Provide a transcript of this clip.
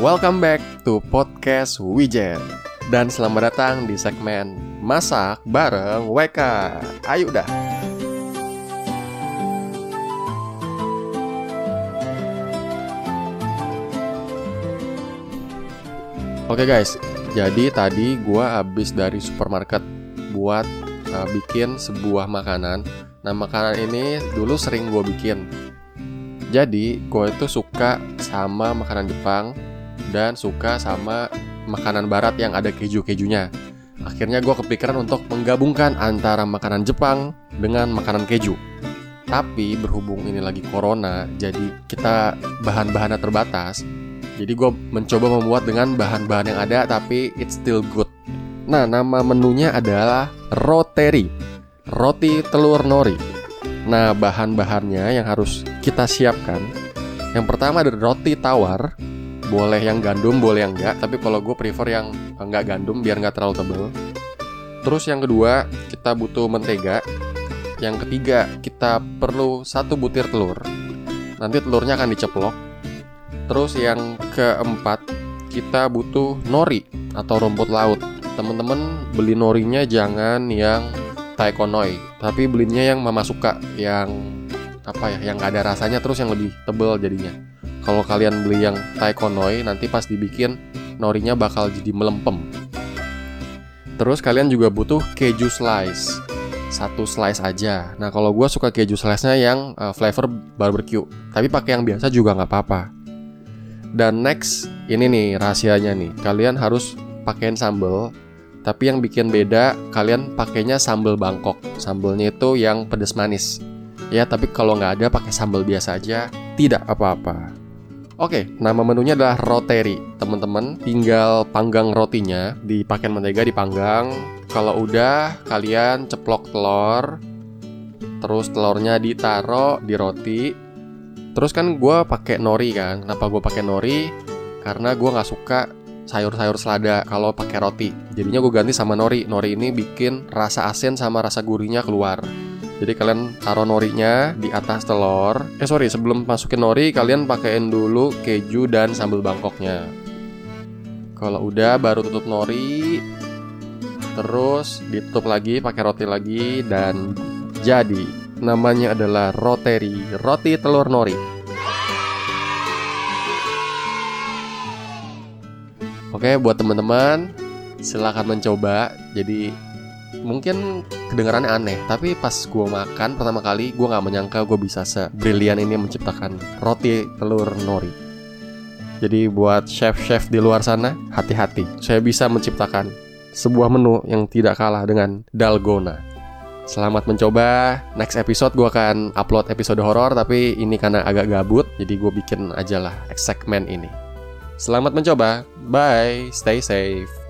welcome back to podcast Wijen Dan selamat datang di segmen Masak bareng WK Ayo dah. Oke guys, jadi tadi gua habis dari supermarket buat uh, bikin sebuah makanan. Nah makanan ini dulu sering gue bikin. Jadi gue itu suka sama makanan Jepang Dan suka sama makanan barat yang ada keju-kejunya Akhirnya gue kepikiran untuk menggabungkan antara makanan Jepang dengan makanan keju Tapi berhubung ini lagi corona Jadi kita bahan-bahannya terbatas Jadi gue mencoba membuat dengan bahan-bahan yang ada Tapi it's still good Nah nama menunya adalah Roteri roti telur nori. Nah, bahan-bahannya yang harus kita siapkan. Yang pertama ada roti tawar. Boleh yang gandum, boleh yang enggak. Tapi kalau gue prefer yang enggak gandum biar nggak terlalu tebel. Terus yang kedua, kita butuh mentega. Yang ketiga, kita perlu satu butir telur. Nanti telurnya akan diceplok. Terus yang keempat, kita butuh nori atau rumput laut. Teman-teman beli norinya jangan yang taekonoi tapi belinya yang mama suka yang apa ya yang gak ada rasanya terus yang lebih tebel jadinya kalau kalian beli yang taekonoi nanti pas dibikin norinya bakal jadi melempem. Terus kalian juga butuh keju slice. Satu slice aja. Nah kalau gue suka keju slice nya yang uh, flavor barbecue. Tapi pakai yang biasa juga nggak apa-apa. Dan next ini nih rahasianya nih. Kalian harus pakein sambal tapi yang bikin beda kalian pakainya sambal Bangkok. Sambalnya itu yang pedas manis. Ya, tapi kalau nggak ada pakai sambal biasa aja, tidak apa-apa. Oke, nama menunya adalah roteri. Teman-teman, tinggal panggang rotinya, dipakai mentega dipanggang. Kalau udah, kalian ceplok telur, terus telurnya ditaruh di roti. Terus kan gue pakai nori kan. Kenapa gue pakai nori? Karena gue nggak suka sayur-sayur selada kalau pakai roti. Jadinya gue ganti sama nori. Nori ini bikin rasa asin sama rasa gurihnya keluar. Jadi kalian taruh norinya di atas telur. Eh sorry, sebelum masukin nori kalian pakaiin dulu keju dan sambal bangkoknya. Kalau udah baru tutup nori. Terus ditutup lagi pakai roti lagi dan jadi namanya adalah roteri, roti telur nori. Oke, buat teman-teman, silahkan mencoba. Jadi mungkin kedengarannya aneh, tapi pas gue makan pertama kali, gue nggak menyangka gue bisa sebrilian ini menciptakan roti telur nori. Jadi buat chef-chef di luar sana, hati-hati. Saya bisa menciptakan sebuah menu yang tidak kalah dengan dalgona. Selamat mencoba. Next episode gue akan upload episode horor, tapi ini karena agak gabut, jadi gue bikin aja lah segmen ini. Selamat mencoba. Bye. Stay safe.